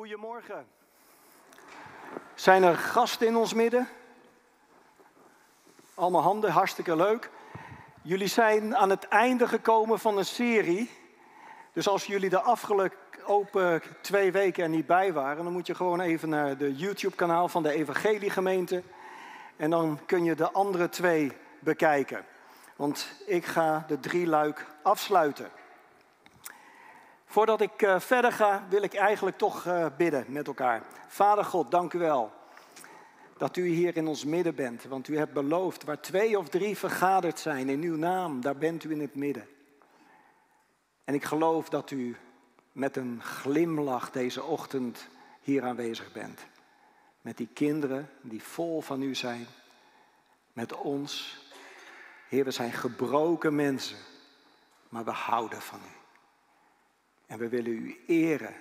Goedemorgen. Zijn er gasten in ons midden? Allemaal handen, hartstikke leuk. Jullie zijn aan het einde gekomen van een serie. Dus als jullie de afgelopen twee weken er niet bij waren, dan moet je gewoon even naar de YouTube-kanaal van de Evangeliegemeente. En dan kun je de andere twee bekijken. Want ik ga de drie luik afsluiten. Voordat ik uh, verder ga, wil ik eigenlijk toch uh, bidden met elkaar. Vader God, dank u wel dat u hier in ons midden bent. Want u hebt beloofd, waar twee of drie vergaderd zijn in uw naam, daar bent u in het midden. En ik geloof dat u met een glimlach deze ochtend hier aanwezig bent. Met die kinderen die vol van u zijn. Met ons. Heer, we zijn gebroken mensen, maar we houden van u. En we willen u eren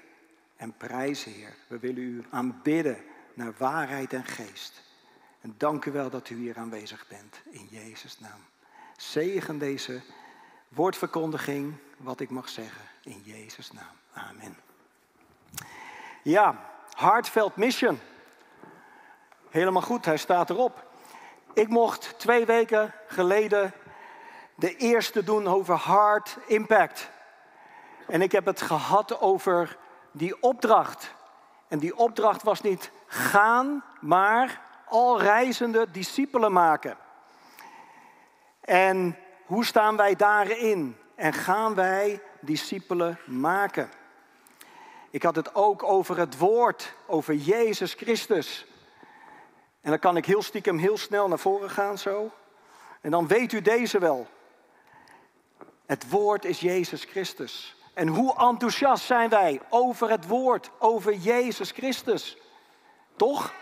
en prijzen, Heer. We willen u aanbidden naar waarheid en geest. En dank u wel dat u hier aanwezig bent, in Jezus' naam. Zegen deze woordverkondiging, wat ik mag zeggen, in Jezus' naam. Amen. Ja, Heartfelt Mission. Helemaal goed, hij staat erop. Ik mocht twee weken geleden de eerste doen over Heart Impact. En ik heb het gehad over die opdracht. En die opdracht was niet gaan, maar al reizende discipelen maken. En hoe staan wij daarin? En gaan wij discipelen maken? Ik had het ook over het woord, over Jezus Christus. En dan kan ik heel stiekem heel snel naar voren gaan zo. En dan weet u deze wel. Het woord is Jezus Christus. En hoe enthousiast zijn wij over het woord, over Jezus Christus. Toch?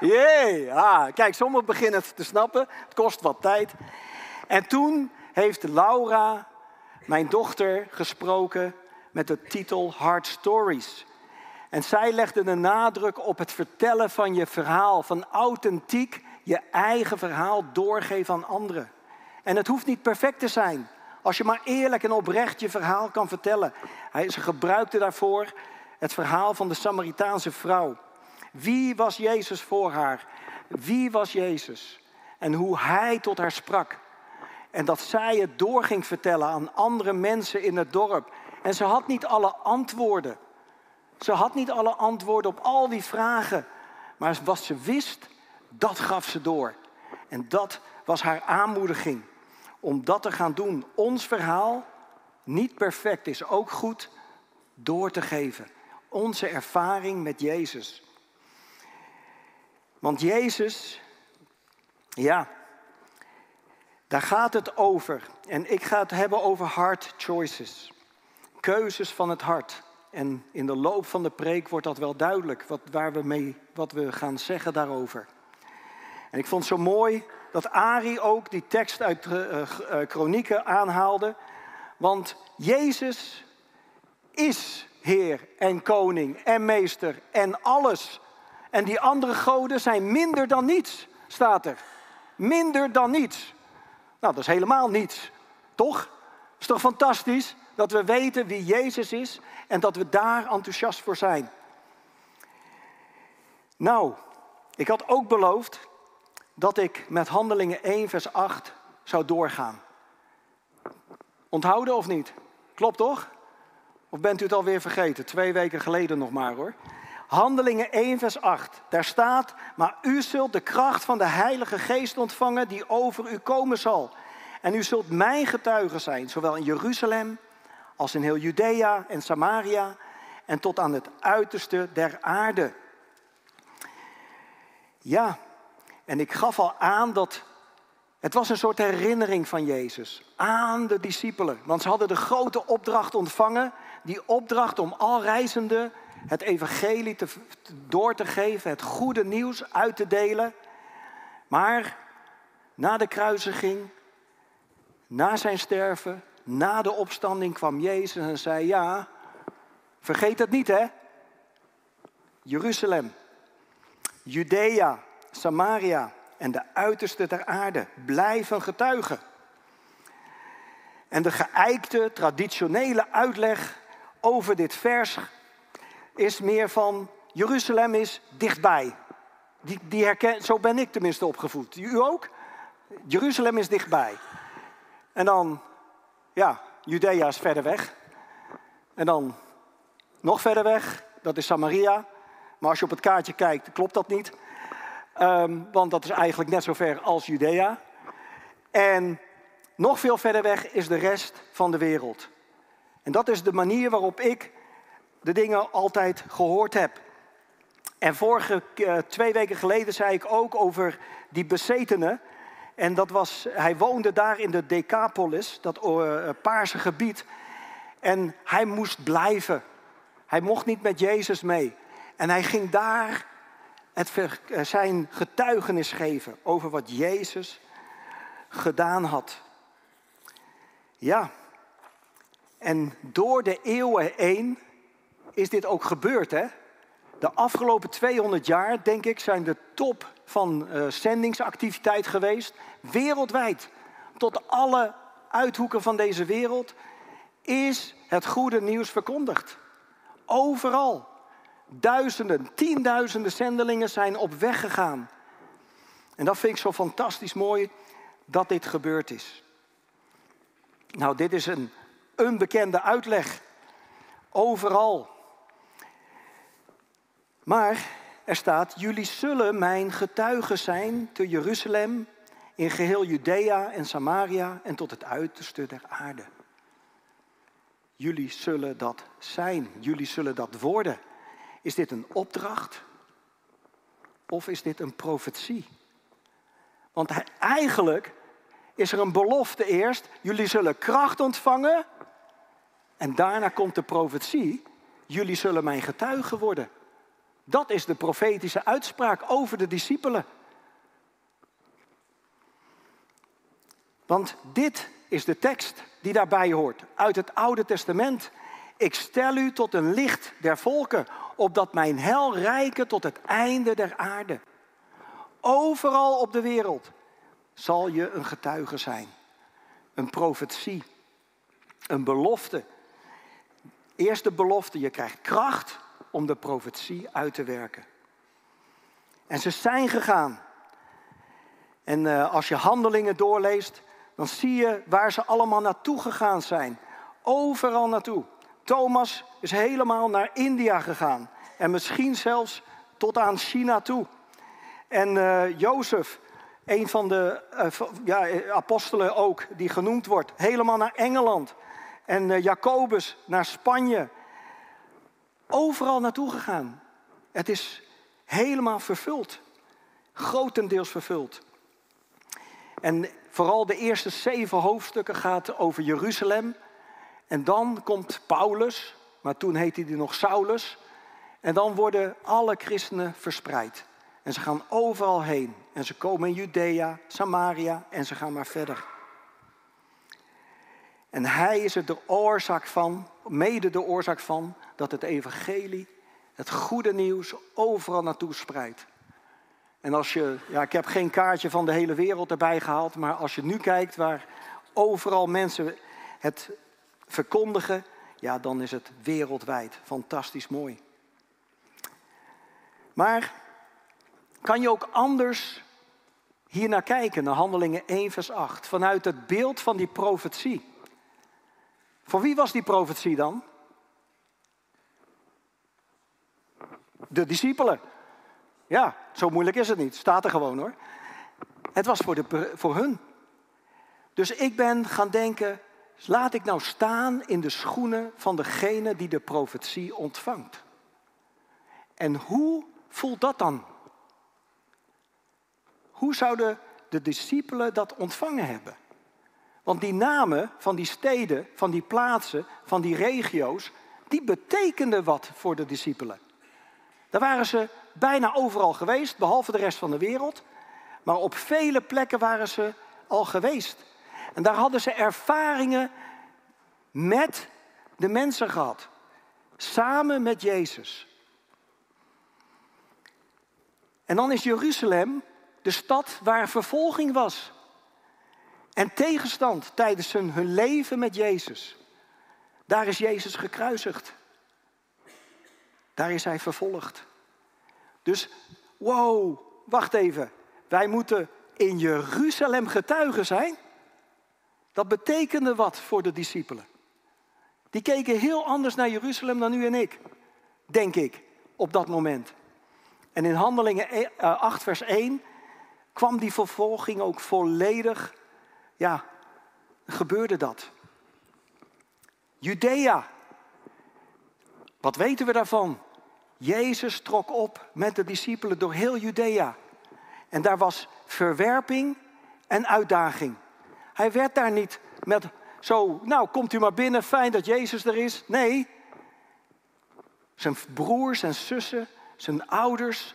Jee, ah, kijk, sommigen beginnen het te snappen. Het kost wat tijd. En toen heeft Laura, mijn dochter, gesproken met de titel Hard Stories. En zij legde de nadruk op het vertellen van je verhaal, van authentiek je eigen verhaal doorgeven aan anderen. En het hoeft niet perfect te zijn. Als je maar eerlijk en oprecht je verhaal kan vertellen. Hij, ze gebruikte daarvoor het verhaal van de Samaritaanse vrouw. Wie was Jezus voor haar? Wie was Jezus? En hoe hij tot haar sprak. En dat zij het door ging vertellen aan andere mensen in het dorp. En ze had niet alle antwoorden. Ze had niet alle antwoorden op al die vragen. Maar wat ze wist, dat gaf ze door. En dat was haar aanmoediging om dat te gaan doen. Ons verhaal, niet perfect, is ook goed door te geven. Onze ervaring met Jezus. Want Jezus, ja, daar gaat het over. En ik ga het hebben over hard choices. Keuzes van het hart. En in de loop van de preek wordt dat wel duidelijk, wat, waar we mee, wat we gaan zeggen daarover. En ik vond het zo mooi dat Ari ook die tekst uit uh, Kronieken aanhaalde. Want Jezus is Heer en Koning en Meester en alles. En die andere goden zijn minder dan niets, staat er. Minder dan niets. Nou, dat is helemaal niets, toch? Is toch fantastisch dat we weten wie Jezus is en dat we daar enthousiast voor zijn. Nou, ik had ook beloofd dat ik met Handelingen 1, vers 8 zou doorgaan. Onthouden of niet? Klopt toch? Of bent u het alweer vergeten? Twee weken geleden nog maar hoor. Handelingen 1, vers 8. Daar staat, maar u zult de kracht van de Heilige Geest ontvangen die over u komen zal. En u zult mijn getuige zijn, zowel in Jeruzalem als in heel Judea en Samaria en tot aan het uiterste der aarde. Ja, en ik gaf al aan dat het was een soort herinnering van Jezus aan de discipelen. Want ze hadden de grote opdracht ontvangen. Die opdracht om al reizenden het evangelie te, door te geven, het goede nieuws uit te delen. Maar na de kruisiging, na zijn sterven, na de opstanding kwam Jezus en zei: Ja, vergeet het niet hè. Jeruzalem, Judea, Samaria en de uiterste der aarde blijven getuigen. En de geëikte traditionele uitleg over dit vers is meer van Jeruzalem is dichtbij. Die, die herken, zo ben ik tenminste opgevoed. U ook? Jeruzalem is dichtbij. En dan, ja, Judea is verder weg. En dan nog verder weg, dat is Samaria. Maar als je op het kaartje kijkt, klopt dat niet. Ehm, want dat is eigenlijk net zo ver als Judea. En nog veel verder weg is de rest van de wereld. En dat is de manier waarop ik de dingen altijd gehoord heb. En vorige uh, twee weken geleden zei ik ook over die bezetenen. En dat was, hij woonde daar in de Decapolis, dat uh, paarse gebied. En hij moest blijven. Hij mocht niet met Jezus mee. En hij ging daar het, eh, zijn getuigenis geven over wat Jezus gedaan had. Ja, en door de eeuwen heen is dit ook gebeurd. Hè? De afgelopen 200 jaar, denk ik, zijn de top van uh, zendingsactiviteit geweest. Wereldwijd, tot alle uithoeken van deze wereld, is het goede nieuws verkondigd. Overal. Duizenden, tienduizenden zendelingen zijn op weg gegaan. En dat vind ik zo fantastisch mooi dat dit gebeurd is. Nou, dit is een onbekende uitleg. Overal. Maar er staat, jullie zullen mijn getuigen zijn te Jeruzalem, in geheel Judea en Samaria en tot het uiterste der aarde. Jullie zullen dat zijn, jullie zullen dat worden. Is dit een opdracht of is dit een profetie? Want eigenlijk is er een belofte eerst, jullie zullen kracht ontvangen en daarna komt de profetie, jullie zullen mijn getuigen worden. Dat is de profetische uitspraak over de discipelen. Want dit is de tekst die daarbij hoort uit het Oude Testament. Ik stel u tot een licht der volken, opdat mijn hel rijke tot het einde der aarde. Overal op de wereld zal je een getuige zijn. Een profetie. Een belofte. Eerste belofte, je krijgt kracht om de profetie uit te werken. En ze zijn gegaan. En uh, als je handelingen doorleest, dan zie je waar ze allemaal naartoe gegaan zijn. Overal naartoe. Thomas is helemaal naar India gegaan. En misschien zelfs tot aan China toe. En uh, Jozef, een van de uh, ja, apostelen ook, die genoemd wordt, helemaal naar Engeland. En uh, Jacobus naar Spanje. Overal naartoe gegaan. Het is helemaal vervuld. Grotendeels vervuld. En vooral de eerste zeven hoofdstukken gaat over Jeruzalem. En dan komt Paulus, maar toen heette hij nog Saulus. En dan worden alle christenen verspreid. En ze gaan overal heen. En ze komen in Judea, Samaria en ze gaan maar verder. En hij is er de oorzaak van, mede de oorzaak van, dat het evangelie, het goede nieuws, overal naartoe spreidt. En als je, ja, ik heb geen kaartje van de hele wereld erbij gehaald, maar als je nu kijkt waar overal mensen het verkondigen, ja, dan is het wereldwijd fantastisch mooi. Maar kan je ook anders hier naar kijken, naar Handelingen 1, vers 8, vanuit het beeld van die profetie? Voor wie was die profetie dan? De discipelen. Ja, zo moeilijk is het niet. Staat er gewoon hoor. Het was voor, de, voor hun. Dus ik ben gaan denken, laat ik nou staan in de schoenen van degene die de profetie ontvangt. En hoe voelt dat dan? Hoe zouden de discipelen dat ontvangen hebben? Want die namen van die steden, van die plaatsen, van die regio's, die betekenden wat voor de discipelen. Daar waren ze bijna overal geweest, behalve de rest van de wereld. Maar op vele plekken waren ze al geweest. En daar hadden ze ervaringen met de mensen gehad. Samen met Jezus. En dan is Jeruzalem de stad waar vervolging was. En tegenstand tijdens hun leven met Jezus. Daar is Jezus gekruisigd. Daar is hij vervolgd. Dus, wow, wacht even. Wij moeten in Jeruzalem getuigen zijn. Dat betekende wat voor de discipelen. Die keken heel anders naar Jeruzalem dan u en ik, denk ik, op dat moment. En in Handelingen 8, e- vers 1 kwam die vervolging ook volledig, ja, gebeurde dat. Judea. Wat weten we daarvan? Jezus trok op met de discipelen door heel Judea. En daar was verwerping en uitdaging. Hij werd daar niet met zo, nou komt u maar binnen, fijn dat Jezus er is. Nee, zijn broers en zussen, zijn ouders,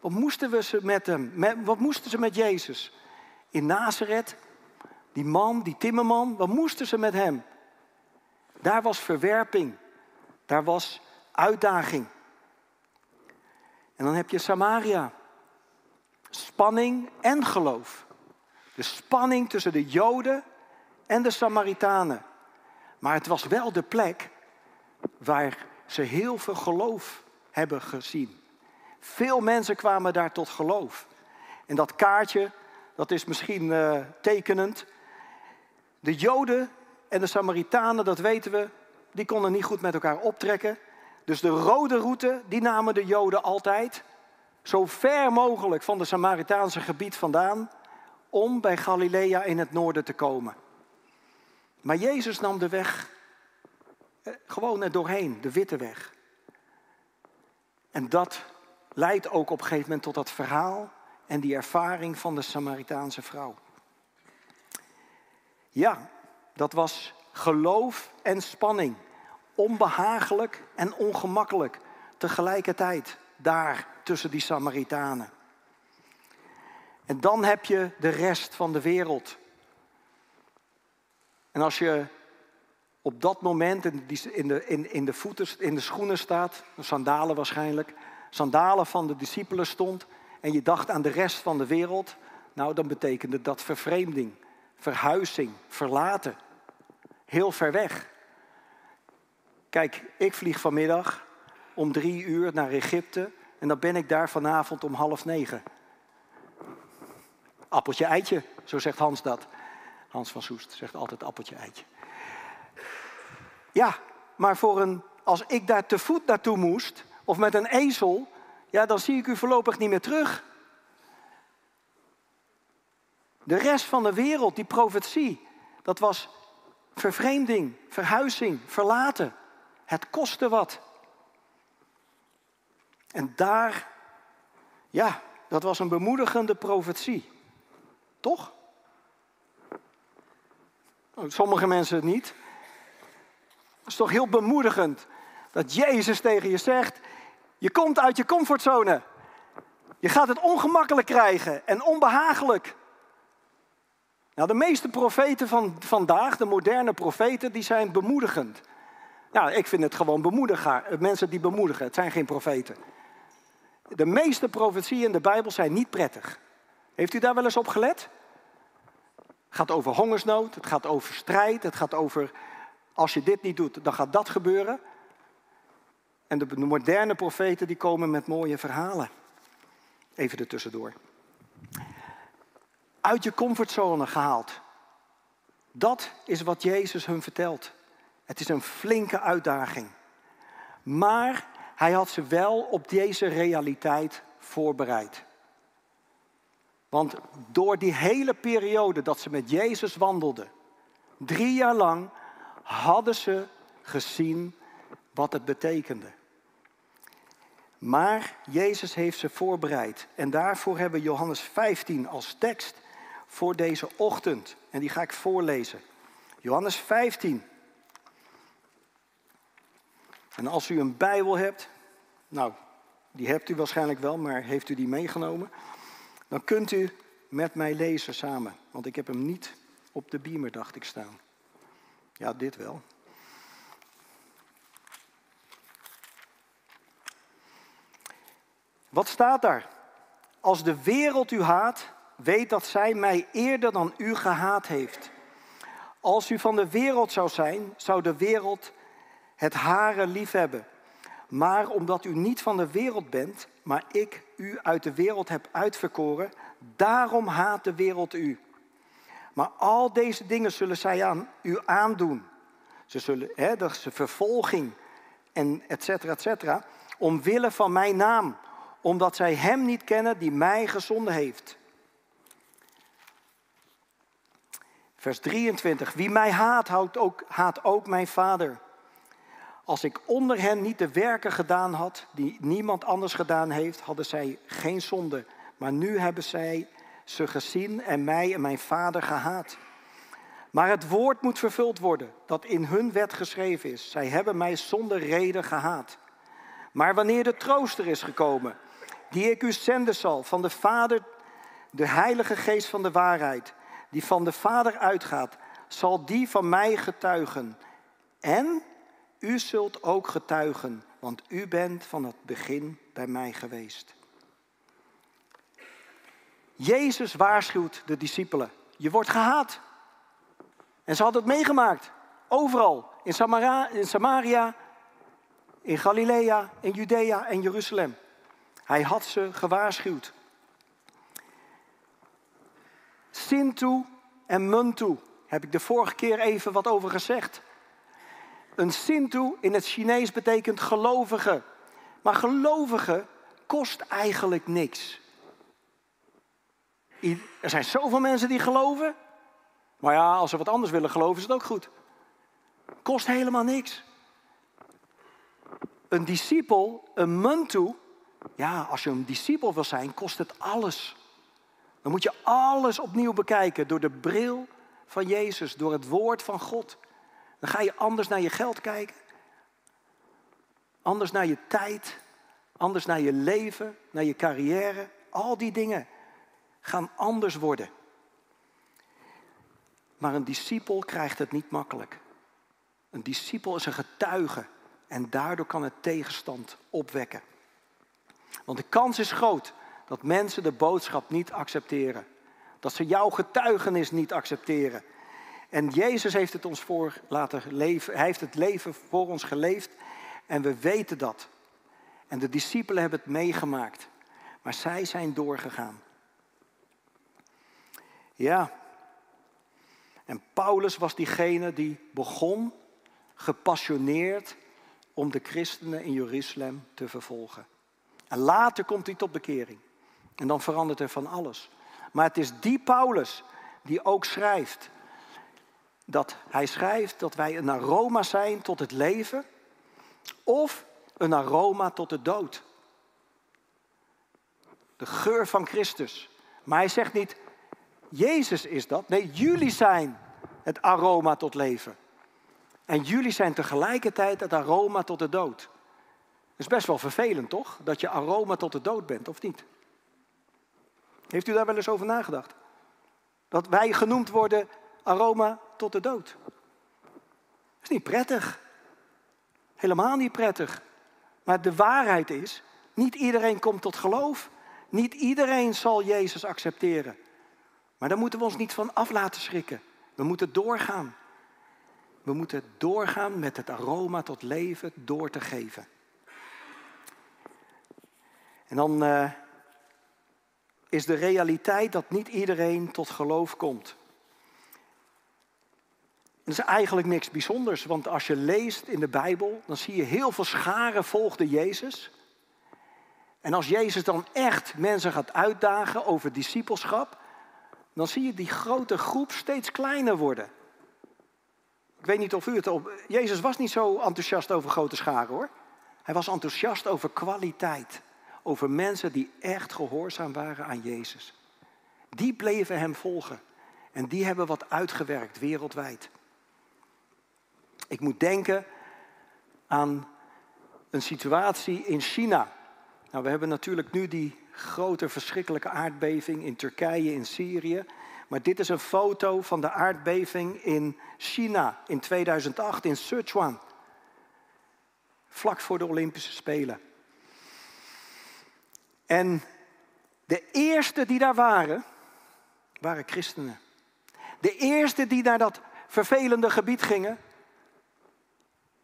wat moesten we ze met hem? wat moesten ze met Jezus? In Nazareth, die man, die timmerman, wat moesten ze met hem? Daar was verwerping, daar was uitdaging. En dan heb je Samaria. Spanning en geloof. De spanning tussen de Joden en de Samaritanen. Maar het was wel de plek waar ze heel veel geloof hebben gezien. Veel mensen kwamen daar tot geloof. En dat kaartje, dat is misschien uh, tekenend. De Joden en de Samaritanen, dat weten we, die konden niet goed met elkaar optrekken. Dus de rode route, die namen de Joden altijd zo ver mogelijk van de Samaritaanse gebied vandaan om bij Galilea in het noorden te komen. Maar Jezus nam de weg eh, gewoon er doorheen, de witte weg. En dat leidt ook op een gegeven moment tot dat verhaal en die ervaring van de Samaritaanse vrouw. Ja, dat was geloof en spanning. Onbehagelijk en ongemakkelijk tegelijkertijd daar tussen die Samaritanen. En dan heb je de rest van de wereld. En als je op dat moment in de, in in de, voeten, in de schoenen staat, sandalen waarschijnlijk, sandalen van de discipelen stond en je dacht aan de rest van de wereld, nou dan betekende dat vervreemding, verhuizing, verlaten, heel ver weg. Kijk, ik vlieg vanmiddag om drie uur naar Egypte en dan ben ik daar vanavond om half negen. Appeltje eitje, zo zegt Hans dat. Hans van Soest zegt altijd appeltje eitje. Ja, maar voor een, als ik daar te voet naartoe moest, of met een ezel, ja, dan zie ik u voorlopig niet meer terug. De rest van de wereld, die profetie, dat was vervreemding, verhuizing, verlaten. Het kostte wat. En daar, ja, dat was een bemoedigende profetie. Toch? Oh, sommige mensen niet. Het is toch heel bemoedigend dat Jezus tegen je zegt: Je komt uit je comfortzone. Je gaat het ongemakkelijk krijgen en onbehagelijk. Nou, de meeste profeten van vandaag, de moderne profeten, die zijn bemoedigend. Nou, ik vind het gewoon bemoedigen. Mensen die bemoedigen, het zijn geen profeten. De meeste profetieën in de Bijbel zijn niet prettig. Heeft u daar wel eens op gelet? Het gaat over hongersnood, het gaat over strijd, het gaat over als je dit niet doet, dan gaat dat gebeuren. En de moderne profeten die komen met mooie verhalen. Even ertussendoor. Uit je comfortzone gehaald. Dat is wat Jezus hun vertelt. Het is een flinke uitdaging. Maar hij had ze wel op deze realiteit voorbereid. Want door die hele periode dat ze met Jezus wandelden, drie jaar lang, hadden ze gezien wat het betekende. Maar Jezus heeft ze voorbereid. En daarvoor hebben we Johannes 15 als tekst voor deze ochtend. En die ga ik voorlezen. Johannes 15. En als u een Bijbel hebt, nou, die hebt u waarschijnlijk wel, maar heeft u die meegenomen? Dan kunt u met mij lezen samen, want ik heb hem niet op de beamer, dacht ik, staan. Ja, dit wel. Wat staat daar? Als de wereld u haat, weet dat zij mij eerder dan u gehaat heeft. Als u van de wereld zou zijn, zou de wereld het hare liefhebben. Maar omdat u niet van de wereld bent, maar ik u uit de wereld heb uitverkoren, daarom haat de wereld u. Maar al deze dingen zullen zij aan u aandoen. Ze zullen, dat is vervolging en et cetera, et cetera. Omwille van mijn naam. Omdat zij hem niet kennen die mij gezonden heeft. Vers 23. Wie mij haat, haat ook, haat ook mijn vader. Als ik onder hen niet de werken gedaan had die niemand anders gedaan heeft, hadden zij geen zonde. Maar nu hebben zij ze gezien en mij en mijn vader gehaat. Maar het woord moet vervuld worden dat in hun wet geschreven is. Zij hebben mij zonder reden gehaat. Maar wanneer de trooster is gekomen, die ik u zenden zal van de Vader, de Heilige Geest van de waarheid, die van de Vader uitgaat, zal die van mij getuigen. En u zult ook getuigen, want u bent van het begin bij mij geweest. Jezus waarschuwt de discipelen. Je wordt gehaat. En ze hadden het meegemaakt. Overal. In, Samaria, in Samaria, in Galilea, in Judea en Jeruzalem. Hij had ze gewaarschuwd. Sintu en Muntu heb ik de vorige keer even wat over gezegd. Een Sintu in het Chinees betekent gelovige. Maar gelovige kost eigenlijk niks. Er zijn zoveel mensen die geloven. Maar ja, als ze wat anders willen geloven, is het ook goed. Kost helemaal niks. Een discipel, een mantu, ja, als je een discipel wil zijn, kost het alles. Dan moet je alles opnieuw bekijken door de bril van Jezus, door het woord van God. Dan ga je anders naar je geld kijken, anders naar je tijd, anders naar je leven, naar je carrière. Al die dingen gaan anders worden. Maar een discipel krijgt het niet makkelijk. Een discipel is een getuige en daardoor kan het tegenstand opwekken. Want de kans is groot dat mensen de boodschap niet accepteren. Dat ze jouw getuigenis niet accepteren. En Jezus heeft het ons voor laten leven. Hij heeft het leven voor ons geleefd en we weten dat. En de discipelen hebben het meegemaakt. Maar zij zijn doorgegaan. Ja. En Paulus was diegene die begon gepassioneerd om de christenen in Jeruzalem te vervolgen. En later komt hij tot bekering. En dan verandert er van alles. Maar het is die Paulus die ook schrijft dat hij schrijft dat wij een aroma zijn tot het leven of een aroma tot de dood. De geur van Christus. Maar hij zegt niet, Jezus is dat. Nee, jullie zijn het aroma tot leven. En jullie zijn tegelijkertijd het aroma tot de dood. Dat is best wel vervelend, toch? Dat je aroma tot de dood bent, of niet? Heeft u daar wel eens over nagedacht? Dat wij genoemd worden aroma tot de dood. Dat is niet prettig. Helemaal niet prettig. Maar de waarheid is, niet iedereen komt tot geloof. Niet iedereen zal Jezus accepteren. Maar daar moeten we ons niet van af laten schrikken. We moeten doorgaan. We moeten doorgaan met het aroma tot leven door te geven. En dan uh, is de realiteit dat niet iedereen tot geloof komt. Dat is eigenlijk niks bijzonders, want als je leest in de Bijbel, dan zie je heel veel scharen volgden Jezus. En als Jezus dan echt mensen gaat uitdagen over discipelschap, dan zie je die grote groep steeds kleiner worden. Ik weet niet of u het op. Jezus was niet zo enthousiast over grote scharen hoor. Hij was enthousiast over kwaliteit. Over mensen die echt gehoorzaam waren aan Jezus. Die bleven hem volgen. En die hebben wat uitgewerkt wereldwijd. Ik moet denken aan een situatie in China. Nou, we hebben natuurlijk nu die grote verschrikkelijke aardbeving in Turkije, in Syrië. Maar dit is een foto van de aardbeving in China in 2008 in Sichuan. Vlak voor de Olympische Spelen. En de eerste die daar waren, waren christenen. De eerste die naar dat vervelende gebied gingen,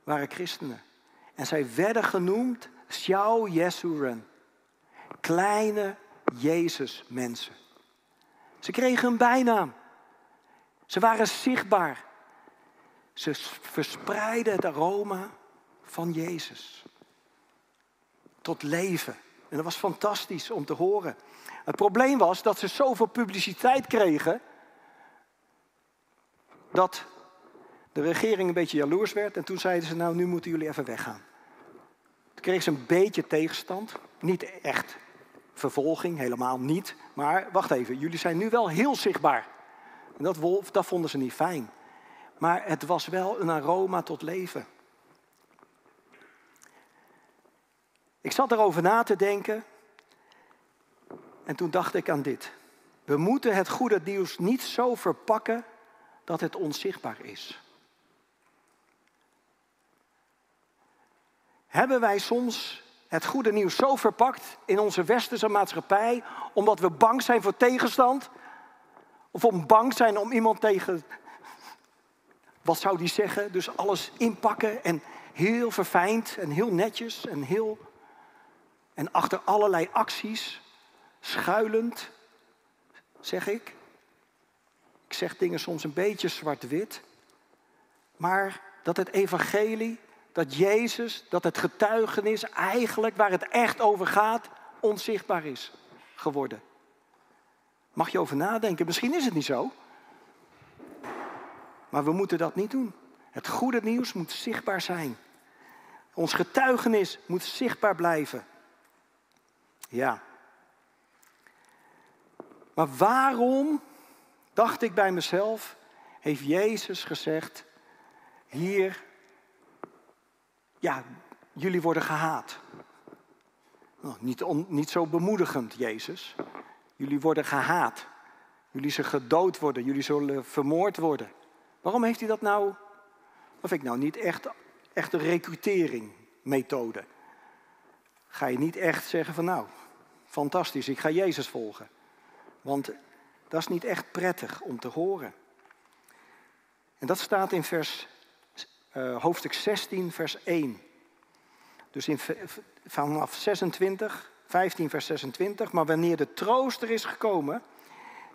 waren christenen. En zij werden genoemd Xiao Jesuren. Kleine Jezus mensen. Ze kregen een bijnaam. Ze waren zichtbaar. Ze verspreidden het aroma van Jezus. Tot leven. En dat was fantastisch om te horen. Het probleem was dat ze zoveel publiciteit kregen. dat de regering een beetje jaloers werd. En toen zeiden ze: Nou, nu moeten jullie even weggaan. Toen kregen ze een beetje tegenstand. Niet echt vervolging, helemaal niet. Maar wacht even, jullie zijn nu wel heel zichtbaar. En dat, wolf, dat vonden ze niet fijn. Maar het was wel een aroma tot leven. Ik zat erover na te denken. En toen dacht ik aan dit. We moeten het goede nieuws niet zo verpakken dat het onzichtbaar is. Hebben wij soms het goede nieuws zo verpakt in onze westerse maatschappij, omdat we bang zijn voor tegenstand? Of om bang zijn om iemand tegen, wat zou die zeggen? Dus alles inpakken en heel verfijnd en heel netjes en heel. En achter allerlei acties, schuilend, zeg ik. Ik zeg dingen soms een beetje zwart-wit. Maar dat het evangelie dat Jezus, dat het getuigenis eigenlijk waar het echt over gaat, onzichtbaar is geworden. Mag je over nadenken, misschien is het niet zo. Maar we moeten dat niet doen. Het goede nieuws moet zichtbaar zijn. Ons getuigenis moet zichtbaar blijven. Ja. Maar waarom, dacht ik bij mezelf, heeft Jezus gezegd, hier ja, jullie worden gehaat. Nou, niet, niet zo bemoedigend, Jezus. Jullie worden gehaat. Jullie zullen gedood worden. Jullie zullen vermoord worden. Waarom heeft hij dat nou? Of ik nou niet echt, echt een recruteringmethode. Ga je niet echt zeggen van nou, fantastisch, ik ga Jezus volgen. Want dat is niet echt prettig om te horen. En dat staat in vers uh, hoofdstuk 16, vers 1. Dus in, vanaf 26, 15, vers 26. Maar wanneer de trooster is gekomen,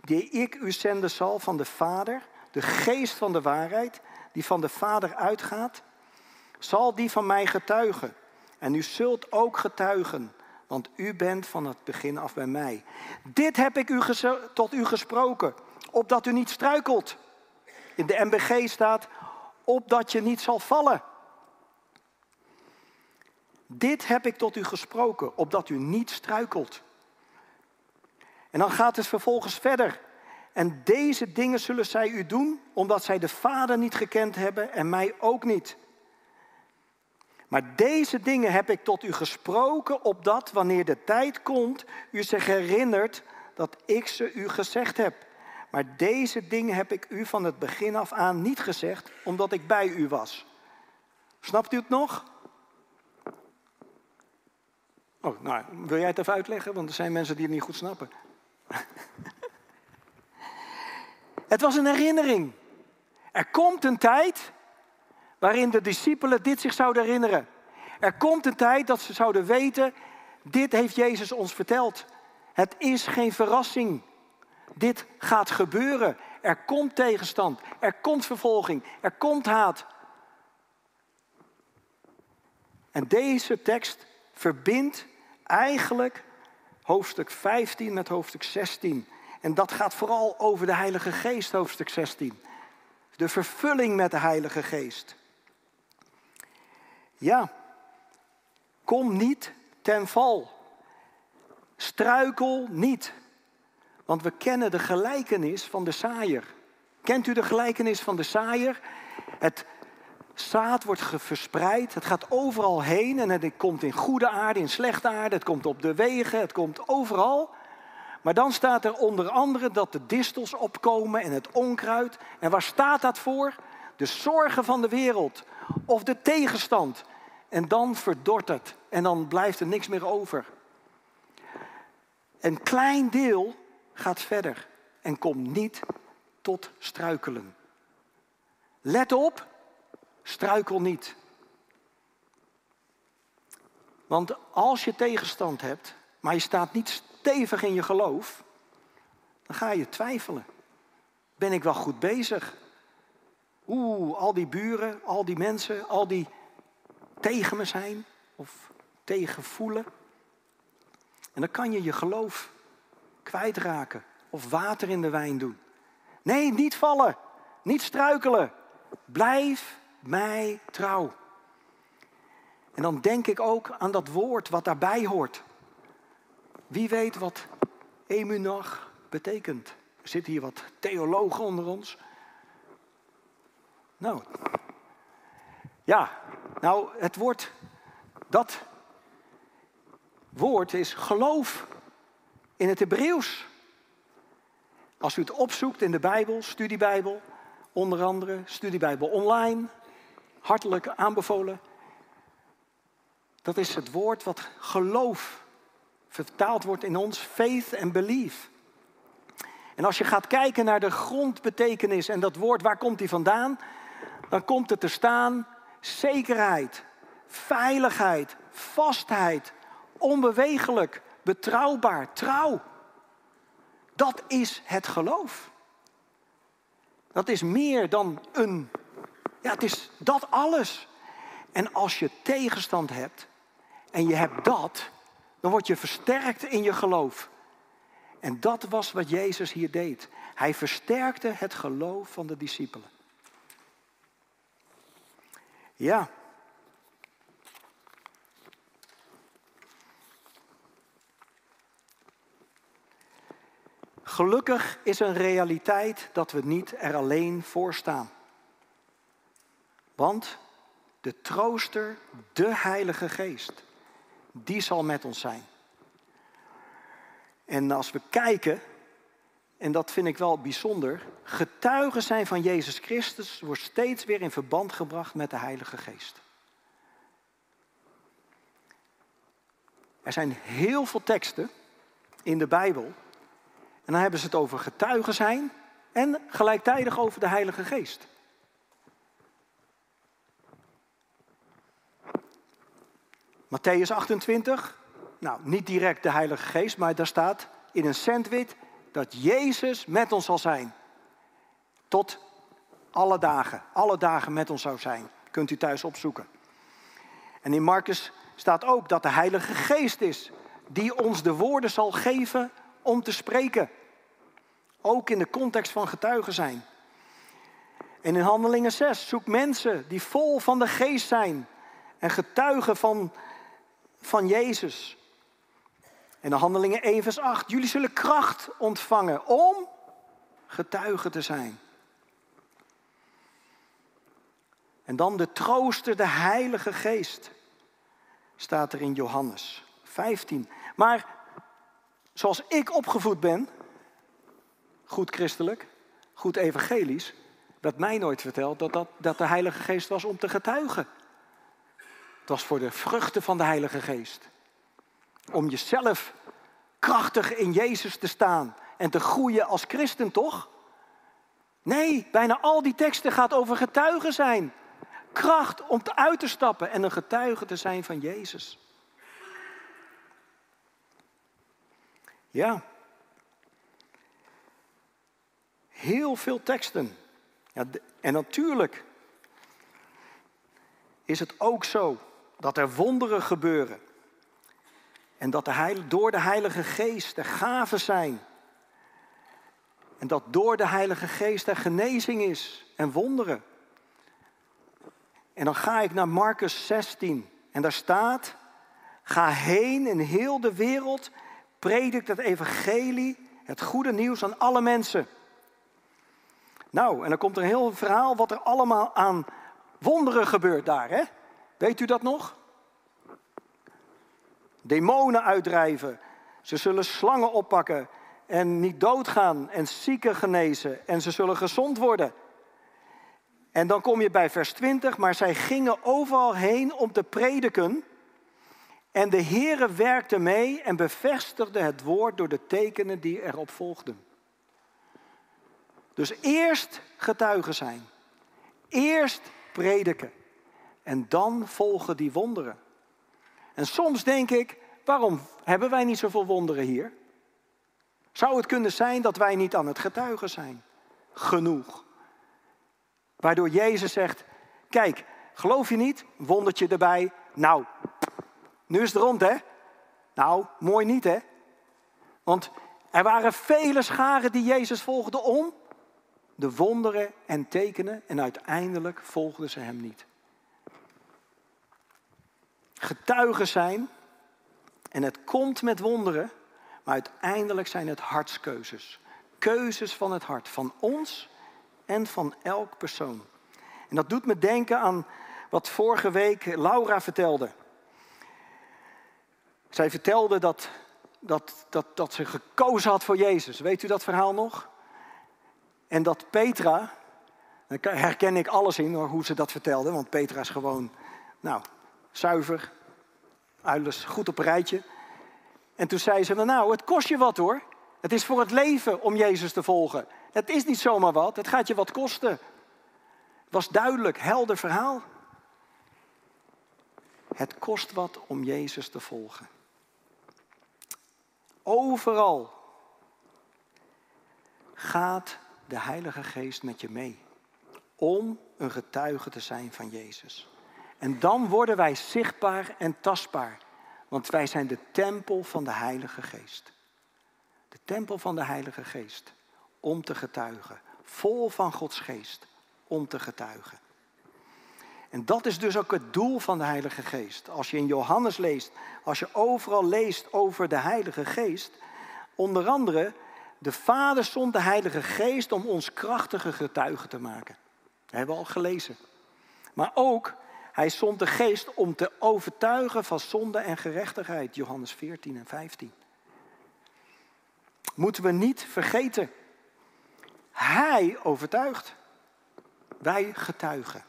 die ik u zenden zal van de Vader, de geest van de waarheid, die van de Vader uitgaat, zal die van mij getuigen. En u zult ook getuigen, want u bent van het begin af bij mij. Dit heb ik u tot u gesproken, opdat u niet struikelt. In de MBG staat, opdat je niet zal vallen. Dit heb ik tot u gesproken, opdat u niet struikelt. En dan gaat het vervolgens verder. En deze dingen zullen zij u doen, omdat zij de Vader niet gekend hebben en mij ook niet. Maar deze dingen heb ik tot u gesproken, opdat wanneer de tijd komt, u zich herinnert dat ik ze u gezegd heb. Maar deze dingen heb ik u van het begin af aan niet gezegd, omdat ik bij u was. Snapt u het nog? Oh, nou, wil jij het even uitleggen? Want er zijn mensen die het niet goed snappen. het was een herinnering. Er komt een tijd waarin de discipelen dit zich zouden herinneren. Er komt een tijd dat ze zouden weten, dit heeft Jezus ons verteld. Het is geen verrassing. Dit gaat gebeuren. Er komt tegenstand. Er komt vervolging. Er komt haat. En deze tekst verbindt eigenlijk hoofdstuk 15 met hoofdstuk 16. En dat gaat vooral over de Heilige Geest, hoofdstuk 16. De vervulling met de Heilige Geest. Ja, kom niet ten val. Struikel niet. Want we kennen de gelijkenis van de saaier. Kent u de gelijkenis van de saaier? Het zaad wordt verspreid, het gaat overal heen en het komt in goede aarde, in slechte aarde, het komt op de wegen, het komt overal. Maar dan staat er onder andere dat de distels opkomen en het onkruid. En waar staat dat voor? De zorgen van de wereld of de tegenstand. En dan verdort het en dan blijft er niks meer over. Een klein deel gaat verder en komt niet tot struikelen. Let op, struikel niet. Want als je tegenstand hebt, maar je staat niet stevig in je geloof, dan ga je twijfelen. Ben ik wel goed bezig? Oeh, al die buren, al die mensen, al die tegen me zijn of tegen voelen. En dan kan je je geloof kwijtraken of water in de wijn doen. Nee, niet vallen, niet struikelen. Blijf mij trouw. En dan denk ik ook aan dat woord wat daarbij hoort. Wie weet wat emunach betekent? Er zitten hier wat theologen onder ons. Nou, ja, nou, het woord, dat woord is geloof in het Hebreeuws. Als u het opzoekt in de Bijbel, studiebijbel, onder andere, studiebijbel online, hartelijk aanbevolen. Dat is het woord wat geloof vertaald wordt in ons, faith and belief. En als je gaat kijken naar de grondbetekenis en dat woord, waar komt die vandaan? Dan komt het te staan zekerheid, veiligheid, vastheid, onbewegelijk, betrouwbaar, trouw. Dat is het geloof. Dat is meer dan een. Ja, het is dat alles. En als je tegenstand hebt en je hebt dat, dan word je versterkt in je geloof. En dat was wat Jezus hier deed. Hij versterkte het geloof van de discipelen. Ja. Gelukkig is een realiteit dat we niet er alleen voor staan. Want de trooster, de Heilige Geest, die zal met ons zijn. En als we kijken, en dat vind ik wel bijzonder, getuigen zijn van Jezus Christus wordt steeds weer in verband gebracht met de Heilige Geest. Er zijn heel veel teksten in de Bijbel. En dan hebben ze het over getuigen zijn en gelijktijdig over de Heilige Geest. Matthäus 28, nou niet direct de Heilige Geest, maar daar staat in een sandwich dat Jezus met ons zal zijn. Tot alle dagen, alle dagen met ons zou zijn. Kunt u thuis opzoeken. En in Marcus staat ook dat de Heilige Geest is die ons de woorden zal geven om te spreken. Ook in de context van getuigen zijn. En in Handelingen 6 zoek mensen die vol van de geest zijn en getuigen van, van Jezus. En de Handelingen 1 vers 8. Jullie zullen kracht ontvangen om getuigen te zijn. En dan de trooster, de Heilige Geest. Staat er in Johannes 15. Maar zoals ik opgevoed ben, goed christelijk, goed evangelisch, werd mij nooit verteld dat, dat, dat de Heilige Geest was om te getuigen. Het was voor de vruchten van de Heilige Geest. Om jezelf krachtig in Jezus te staan en te groeien als christen, toch? Nee, bijna al die teksten gaat over getuigen zijn. Kracht om uit te stappen en een getuige te zijn van Jezus. Ja. Heel veel teksten. Ja, en natuurlijk is het ook zo dat er wonderen gebeuren. En dat de door de Heilige Geest er gaven zijn. En dat door de Heilige Geest er genezing is en wonderen. En dan ga ik naar Marcus 16. En daar staat: Ga heen in heel de wereld, predik het evangelie, het goede nieuws aan alle mensen. Nou, en dan komt er een heel verhaal wat er allemaal aan wonderen gebeurt daar, hè? Weet u dat nog? demonen uitdrijven. Ze zullen slangen oppakken en niet doodgaan en zieken genezen en ze zullen gezond worden. En dan kom je bij vers 20, maar zij gingen overal heen om te prediken. En de Heere werkte mee en bevestigde het woord door de tekenen die erop volgden. Dus eerst getuigen zijn. Eerst prediken. En dan volgen die wonderen. En soms denk ik, waarom hebben wij niet zoveel wonderen hier? Zou het kunnen zijn dat wij niet aan het getuigen zijn? Genoeg. Waardoor Jezus zegt, kijk, geloof je niet? Wondertje erbij. Nou, nu is het rond hè? Nou, mooi niet hè? Want er waren vele scharen die Jezus volgden om de wonderen en tekenen en uiteindelijk volgden ze hem niet. Getuigen zijn en het komt met wonderen, maar uiteindelijk zijn het hartskeuzes. Keuzes van het hart, van ons en van elk persoon. En dat doet me denken aan wat vorige week Laura vertelde. Zij vertelde dat, dat, dat, dat ze gekozen had voor Jezus. Weet u dat verhaal nog? En dat Petra, daar herken ik alles in hoe ze dat vertelde, want Petra is gewoon, nou, zuiver, alles goed op een rijtje. En toen zei ze, nou, het kost je wat hoor. Het is voor het leven om Jezus te volgen. Het is niet zomaar wat, het gaat je wat kosten. Was duidelijk, helder verhaal. Het kost wat om Jezus te volgen. Overal gaat de Heilige Geest met je mee. Om een getuige te zijn van Jezus. En dan worden wij zichtbaar en tastbaar. Want wij zijn de tempel van de Heilige Geest. De tempel van de Heilige Geest. Om te getuigen. Vol van Gods Geest. Om te getuigen. En dat is dus ook het doel van de Heilige Geest. Als je in Johannes leest, als je overal leest over de Heilige Geest, onder andere, de Vader zond de Heilige Geest om ons krachtige getuigen te maken. Dat hebben we al gelezen. Maar ook, hij zond de Geest om te overtuigen van zonde en gerechtigheid. Johannes 14 en 15. Moeten we niet vergeten. Hij overtuigt. Wij getuigen.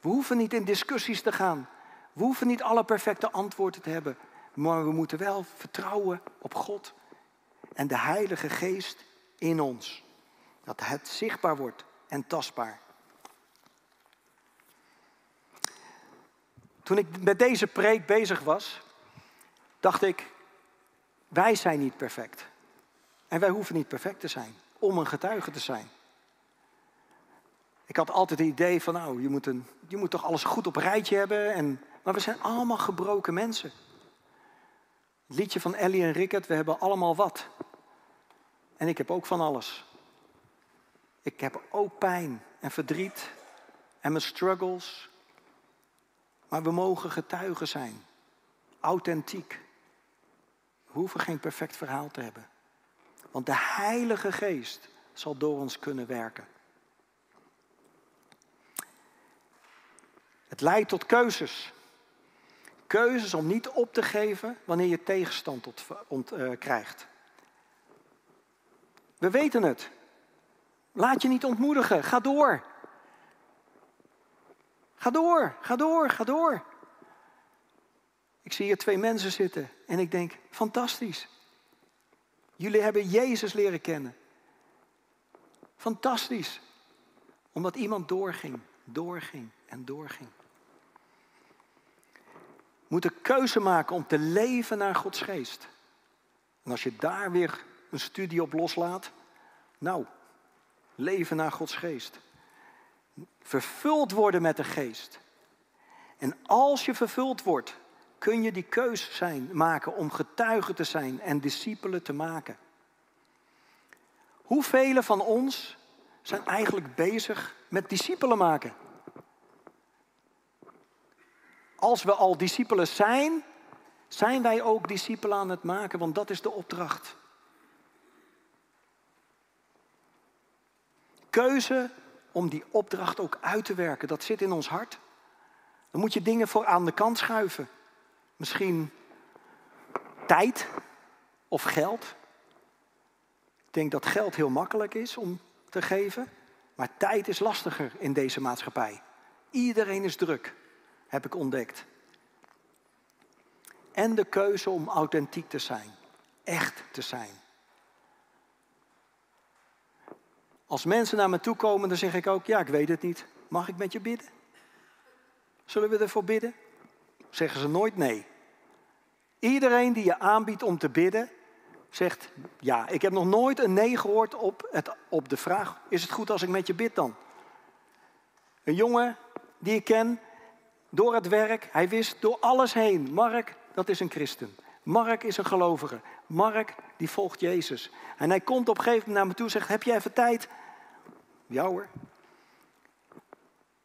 We hoeven niet in discussies te gaan. We hoeven niet alle perfecte antwoorden te hebben. Maar we moeten wel vertrouwen op God en de Heilige Geest in ons. Dat het zichtbaar wordt en tastbaar. Toen ik met deze preek bezig was, dacht ik, wij zijn niet perfect. En wij hoeven niet perfect te zijn om een getuige te zijn. Ik had altijd het idee van, nou, je moet, een, je moet toch alles goed op een rijtje hebben. En, maar we zijn allemaal gebroken mensen. Het liedje van Ellie en Rickert, we hebben allemaal wat. En ik heb ook van alles. Ik heb ook pijn en verdriet en mijn struggles. Maar we mogen getuigen zijn. Authentiek. We hoeven geen perfect verhaal te hebben. Want de Heilige Geest zal door ons kunnen werken. Het leidt tot keuzes. Keuzes om niet op te geven wanneer je tegenstand tot, ont, uh, krijgt. We weten het. Laat je niet ontmoedigen. Ga door. Ga door, ga door, ga door. Ik zie hier twee mensen zitten en ik denk, fantastisch. Jullie hebben Jezus leren kennen. Fantastisch. Omdat iemand doorging, doorging en doorging. We moeten keuze maken om te leven naar Gods geest. En als je daar weer een studie op loslaat, nou, leven naar Gods geest. Vervuld worden met de geest. En als je vervuld wordt, kun je die keus zijn, maken om getuige te zijn en discipelen te maken. Hoeveel van ons zijn eigenlijk bezig met discipelen maken? Als we al discipelen zijn, zijn wij ook discipelen aan het maken, want dat is de opdracht. Keuze om die opdracht ook uit te werken, dat zit in ons hart. Dan moet je dingen voor aan de kant schuiven. Misschien tijd of geld. Ik denk dat geld heel makkelijk is om te geven, maar tijd is lastiger in deze maatschappij. Iedereen is druk heb ik ontdekt. En de keuze om authentiek te zijn, echt te zijn. Als mensen naar me toe komen, dan zeg ik ook, ja, ik weet het niet. Mag ik met je bidden? Zullen we ervoor bidden? Zeggen ze nooit nee. Iedereen die je aanbiedt om te bidden, zegt ja. Ik heb nog nooit een nee gehoord op, het, op de vraag: is het goed als ik met je bid dan? Een jongen die ik ken, door het werk, hij wist door alles heen: Mark, dat is een christen. Mark is een gelovige. Mark, die volgt Jezus. En hij komt op een gegeven moment naar me toe en zegt: Heb je even tijd? Ja hoor.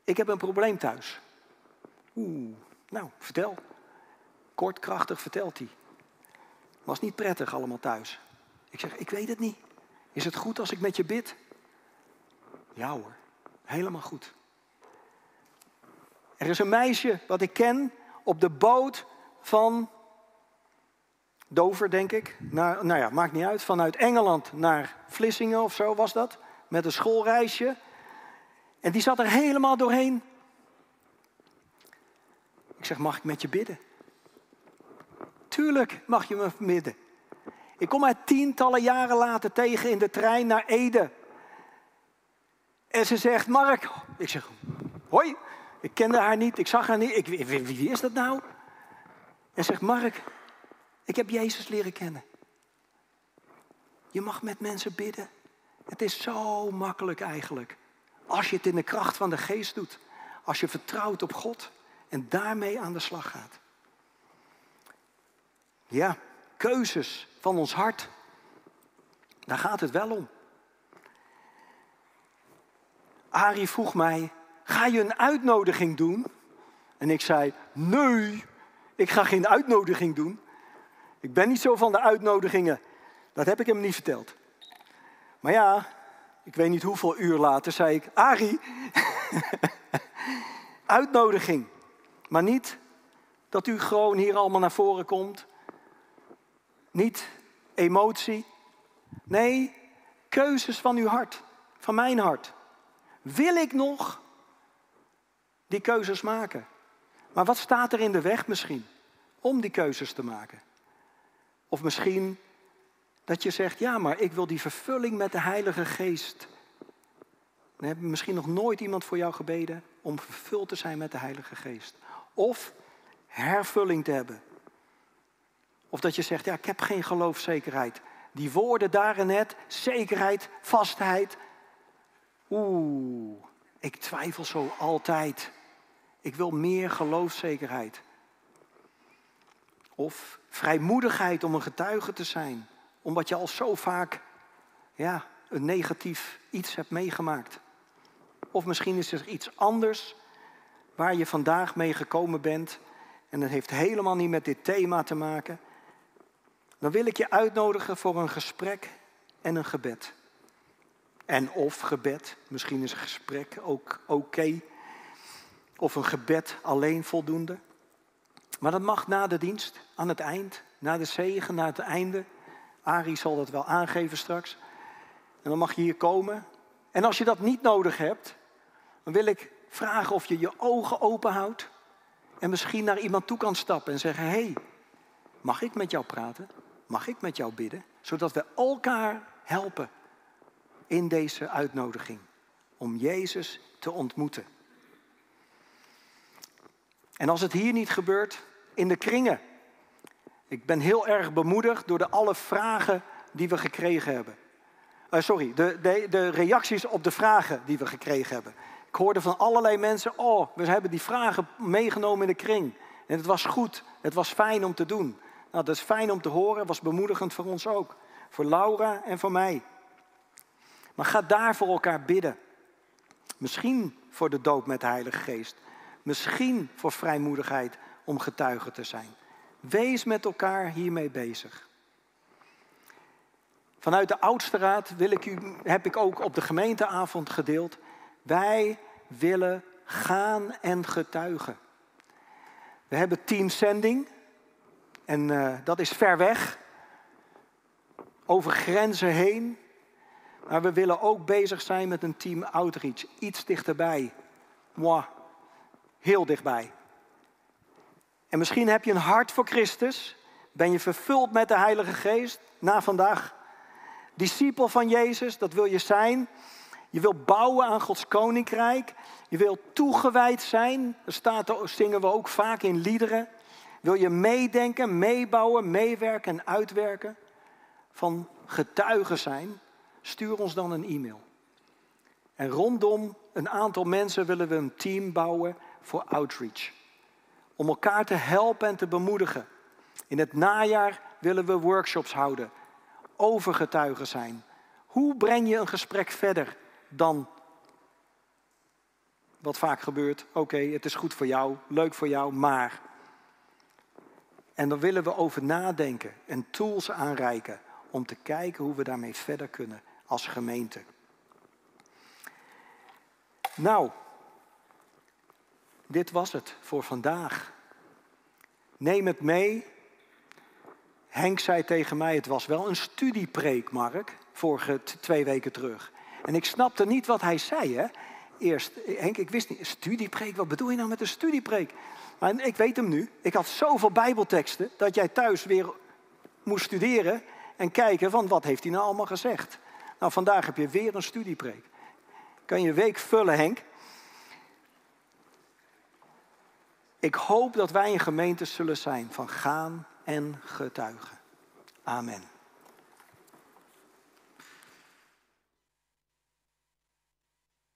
Ik heb een probleem thuis. Oeh, nou, vertel. Kort, krachtig vertelt hij. Was niet prettig allemaal thuis. Ik zeg, ik weet het niet. Is het goed als ik met je bid? Ja hoor, helemaal goed. Er is een meisje wat ik ken op de boot van Dover, denk ik. Nou ja, maakt niet uit. Vanuit Engeland naar Vlissingen of zo was dat. Met een schoolreisje. En die zat er helemaal doorheen. Ik zeg, mag ik met je bidden? Tuurlijk mag je me bidden. Ik kom haar tientallen jaren later tegen in de trein naar Ede. En ze zegt, Mark. Ik zeg, hoi. Ik kende haar niet, ik zag haar niet. Ik, wie, wie is dat nou? En zegt, Mark, ik heb Jezus leren kennen. Je mag met mensen bidden. Het is zo makkelijk eigenlijk. Als je het in de kracht van de geest doet. Als je vertrouwt op God en daarmee aan de slag gaat. Ja, keuzes van ons hart. Daar gaat het wel om. Arie vroeg mij, ga je een uitnodiging doen? En ik zei, nee, ik ga geen uitnodiging doen. Ik ben niet zo van de uitnodigingen. Dat heb ik hem niet verteld. Maar ja, ik weet niet hoeveel uur later zei ik, Arie, uitnodiging. Maar niet dat u gewoon hier allemaal naar voren komt. Niet emotie. Nee, keuzes van uw hart, van mijn hart. Wil ik nog die keuzes maken? Maar wat staat er in de weg misschien om die keuzes te maken? Of misschien dat je zegt, ja, maar ik wil die vervulling met de Heilige Geest. Dan misschien nog nooit iemand voor jou gebeden om vervuld te zijn met de Heilige Geest. Of hervulling te hebben. Of dat je zegt, ja, ik heb geen geloofzekerheid. Die woorden daarin net, zekerheid, vastheid. Oeh, ik twijfel zo altijd. Ik wil meer geloofzekerheid. Of vrijmoedigheid om een getuige te zijn. Omdat je al zo vaak ja, een negatief iets hebt meegemaakt. Of misschien is er iets anders waar je vandaag mee gekomen bent. En dat heeft helemaal niet met dit thema te maken. Dan wil ik je uitnodigen voor een gesprek en een gebed. En of gebed, misschien is een gesprek ook oké. Of een gebed alleen voldoende. Maar dat mag na de dienst, aan het eind, na de zegen, na het einde. Arie zal dat wel aangeven straks. En dan mag je hier komen. En als je dat niet nodig hebt, dan wil ik vragen of je je ogen open houdt. En misschien naar iemand toe kan stappen en zeggen: Hé, hey, mag ik met jou praten? Mag ik met jou bidden? Zodat we elkaar helpen in deze uitnodiging om Jezus te ontmoeten. En als het hier niet gebeurt, in de kringen. Ik ben heel erg bemoedigd door de alle vragen die we gekregen hebben. Uh, sorry, de, de, de reacties op de vragen die we gekregen hebben. Ik hoorde van allerlei mensen, oh, we hebben die vragen meegenomen in de kring. En het was goed, het was fijn om te doen. Nou, dat is fijn om te horen, was bemoedigend voor ons ook. Voor Laura en voor mij. Maar ga daar voor elkaar bidden. Misschien voor de doop met de Heilige Geest. Misschien voor vrijmoedigheid om getuige te zijn. Wees met elkaar hiermee bezig. Vanuit de oudste raad wil ik u, heb ik ook op de gemeenteavond gedeeld. Wij willen gaan en getuigen. We hebben team sending. En uh, dat is ver weg. Over grenzen heen. Maar we willen ook bezig zijn met een team outreach. Iets dichterbij. Heel dichtbij. En misschien heb je een hart voor Christus. Ben je vervuld met de Heilige Geest na vandaag. Discipel van Jezus, dat wil je zijn. Je wil bouwen aan Gods koninkrijk. Je wil toegewijd zijn. Dat staat, zingen we ook vaak in liederen. Wil je meedenken, meebouwen, meewerken en uitwerken van getuigen zijn? Stuur ons dan een e-mail. En rondom een aantal mensen willen we een team bouwen voor outreach. Om elkaar te helpen en te bemoedigen. In het najaar willen we workshops houden over getuigen zijn. Hoe breng je een gesprek verder dan wat vaak gebeurt? Oké, het is goed voor jou, leuk voor jou, maar. En dan willen we over nadenken en tools aanreiken om te kijken hoe we daarmee verder kunnen als gemeente. Nou, dit was het voor vandaag. Neem het mee. Henk zei tegen mij, het was wel een studiepreek, Mark, vorige twee weken terug. En ik snapte niet wat hij zei, hè. Eerst, Henk, ik wist niet, studiepreek, wat bedoel je nou met een studiepreek? Maar ik weet hem nu. Ik had zoveel bijbelteksten dat jij thuis weer moest studeren en kijken van wat heeft hij nou allemaal gezegd. Nou, vandaag heb je weer een studiepreek. Kan je week vullen, Henk. Ik hoop dat wij een gemeente zullen zijn van gaan en getuigen. Amen.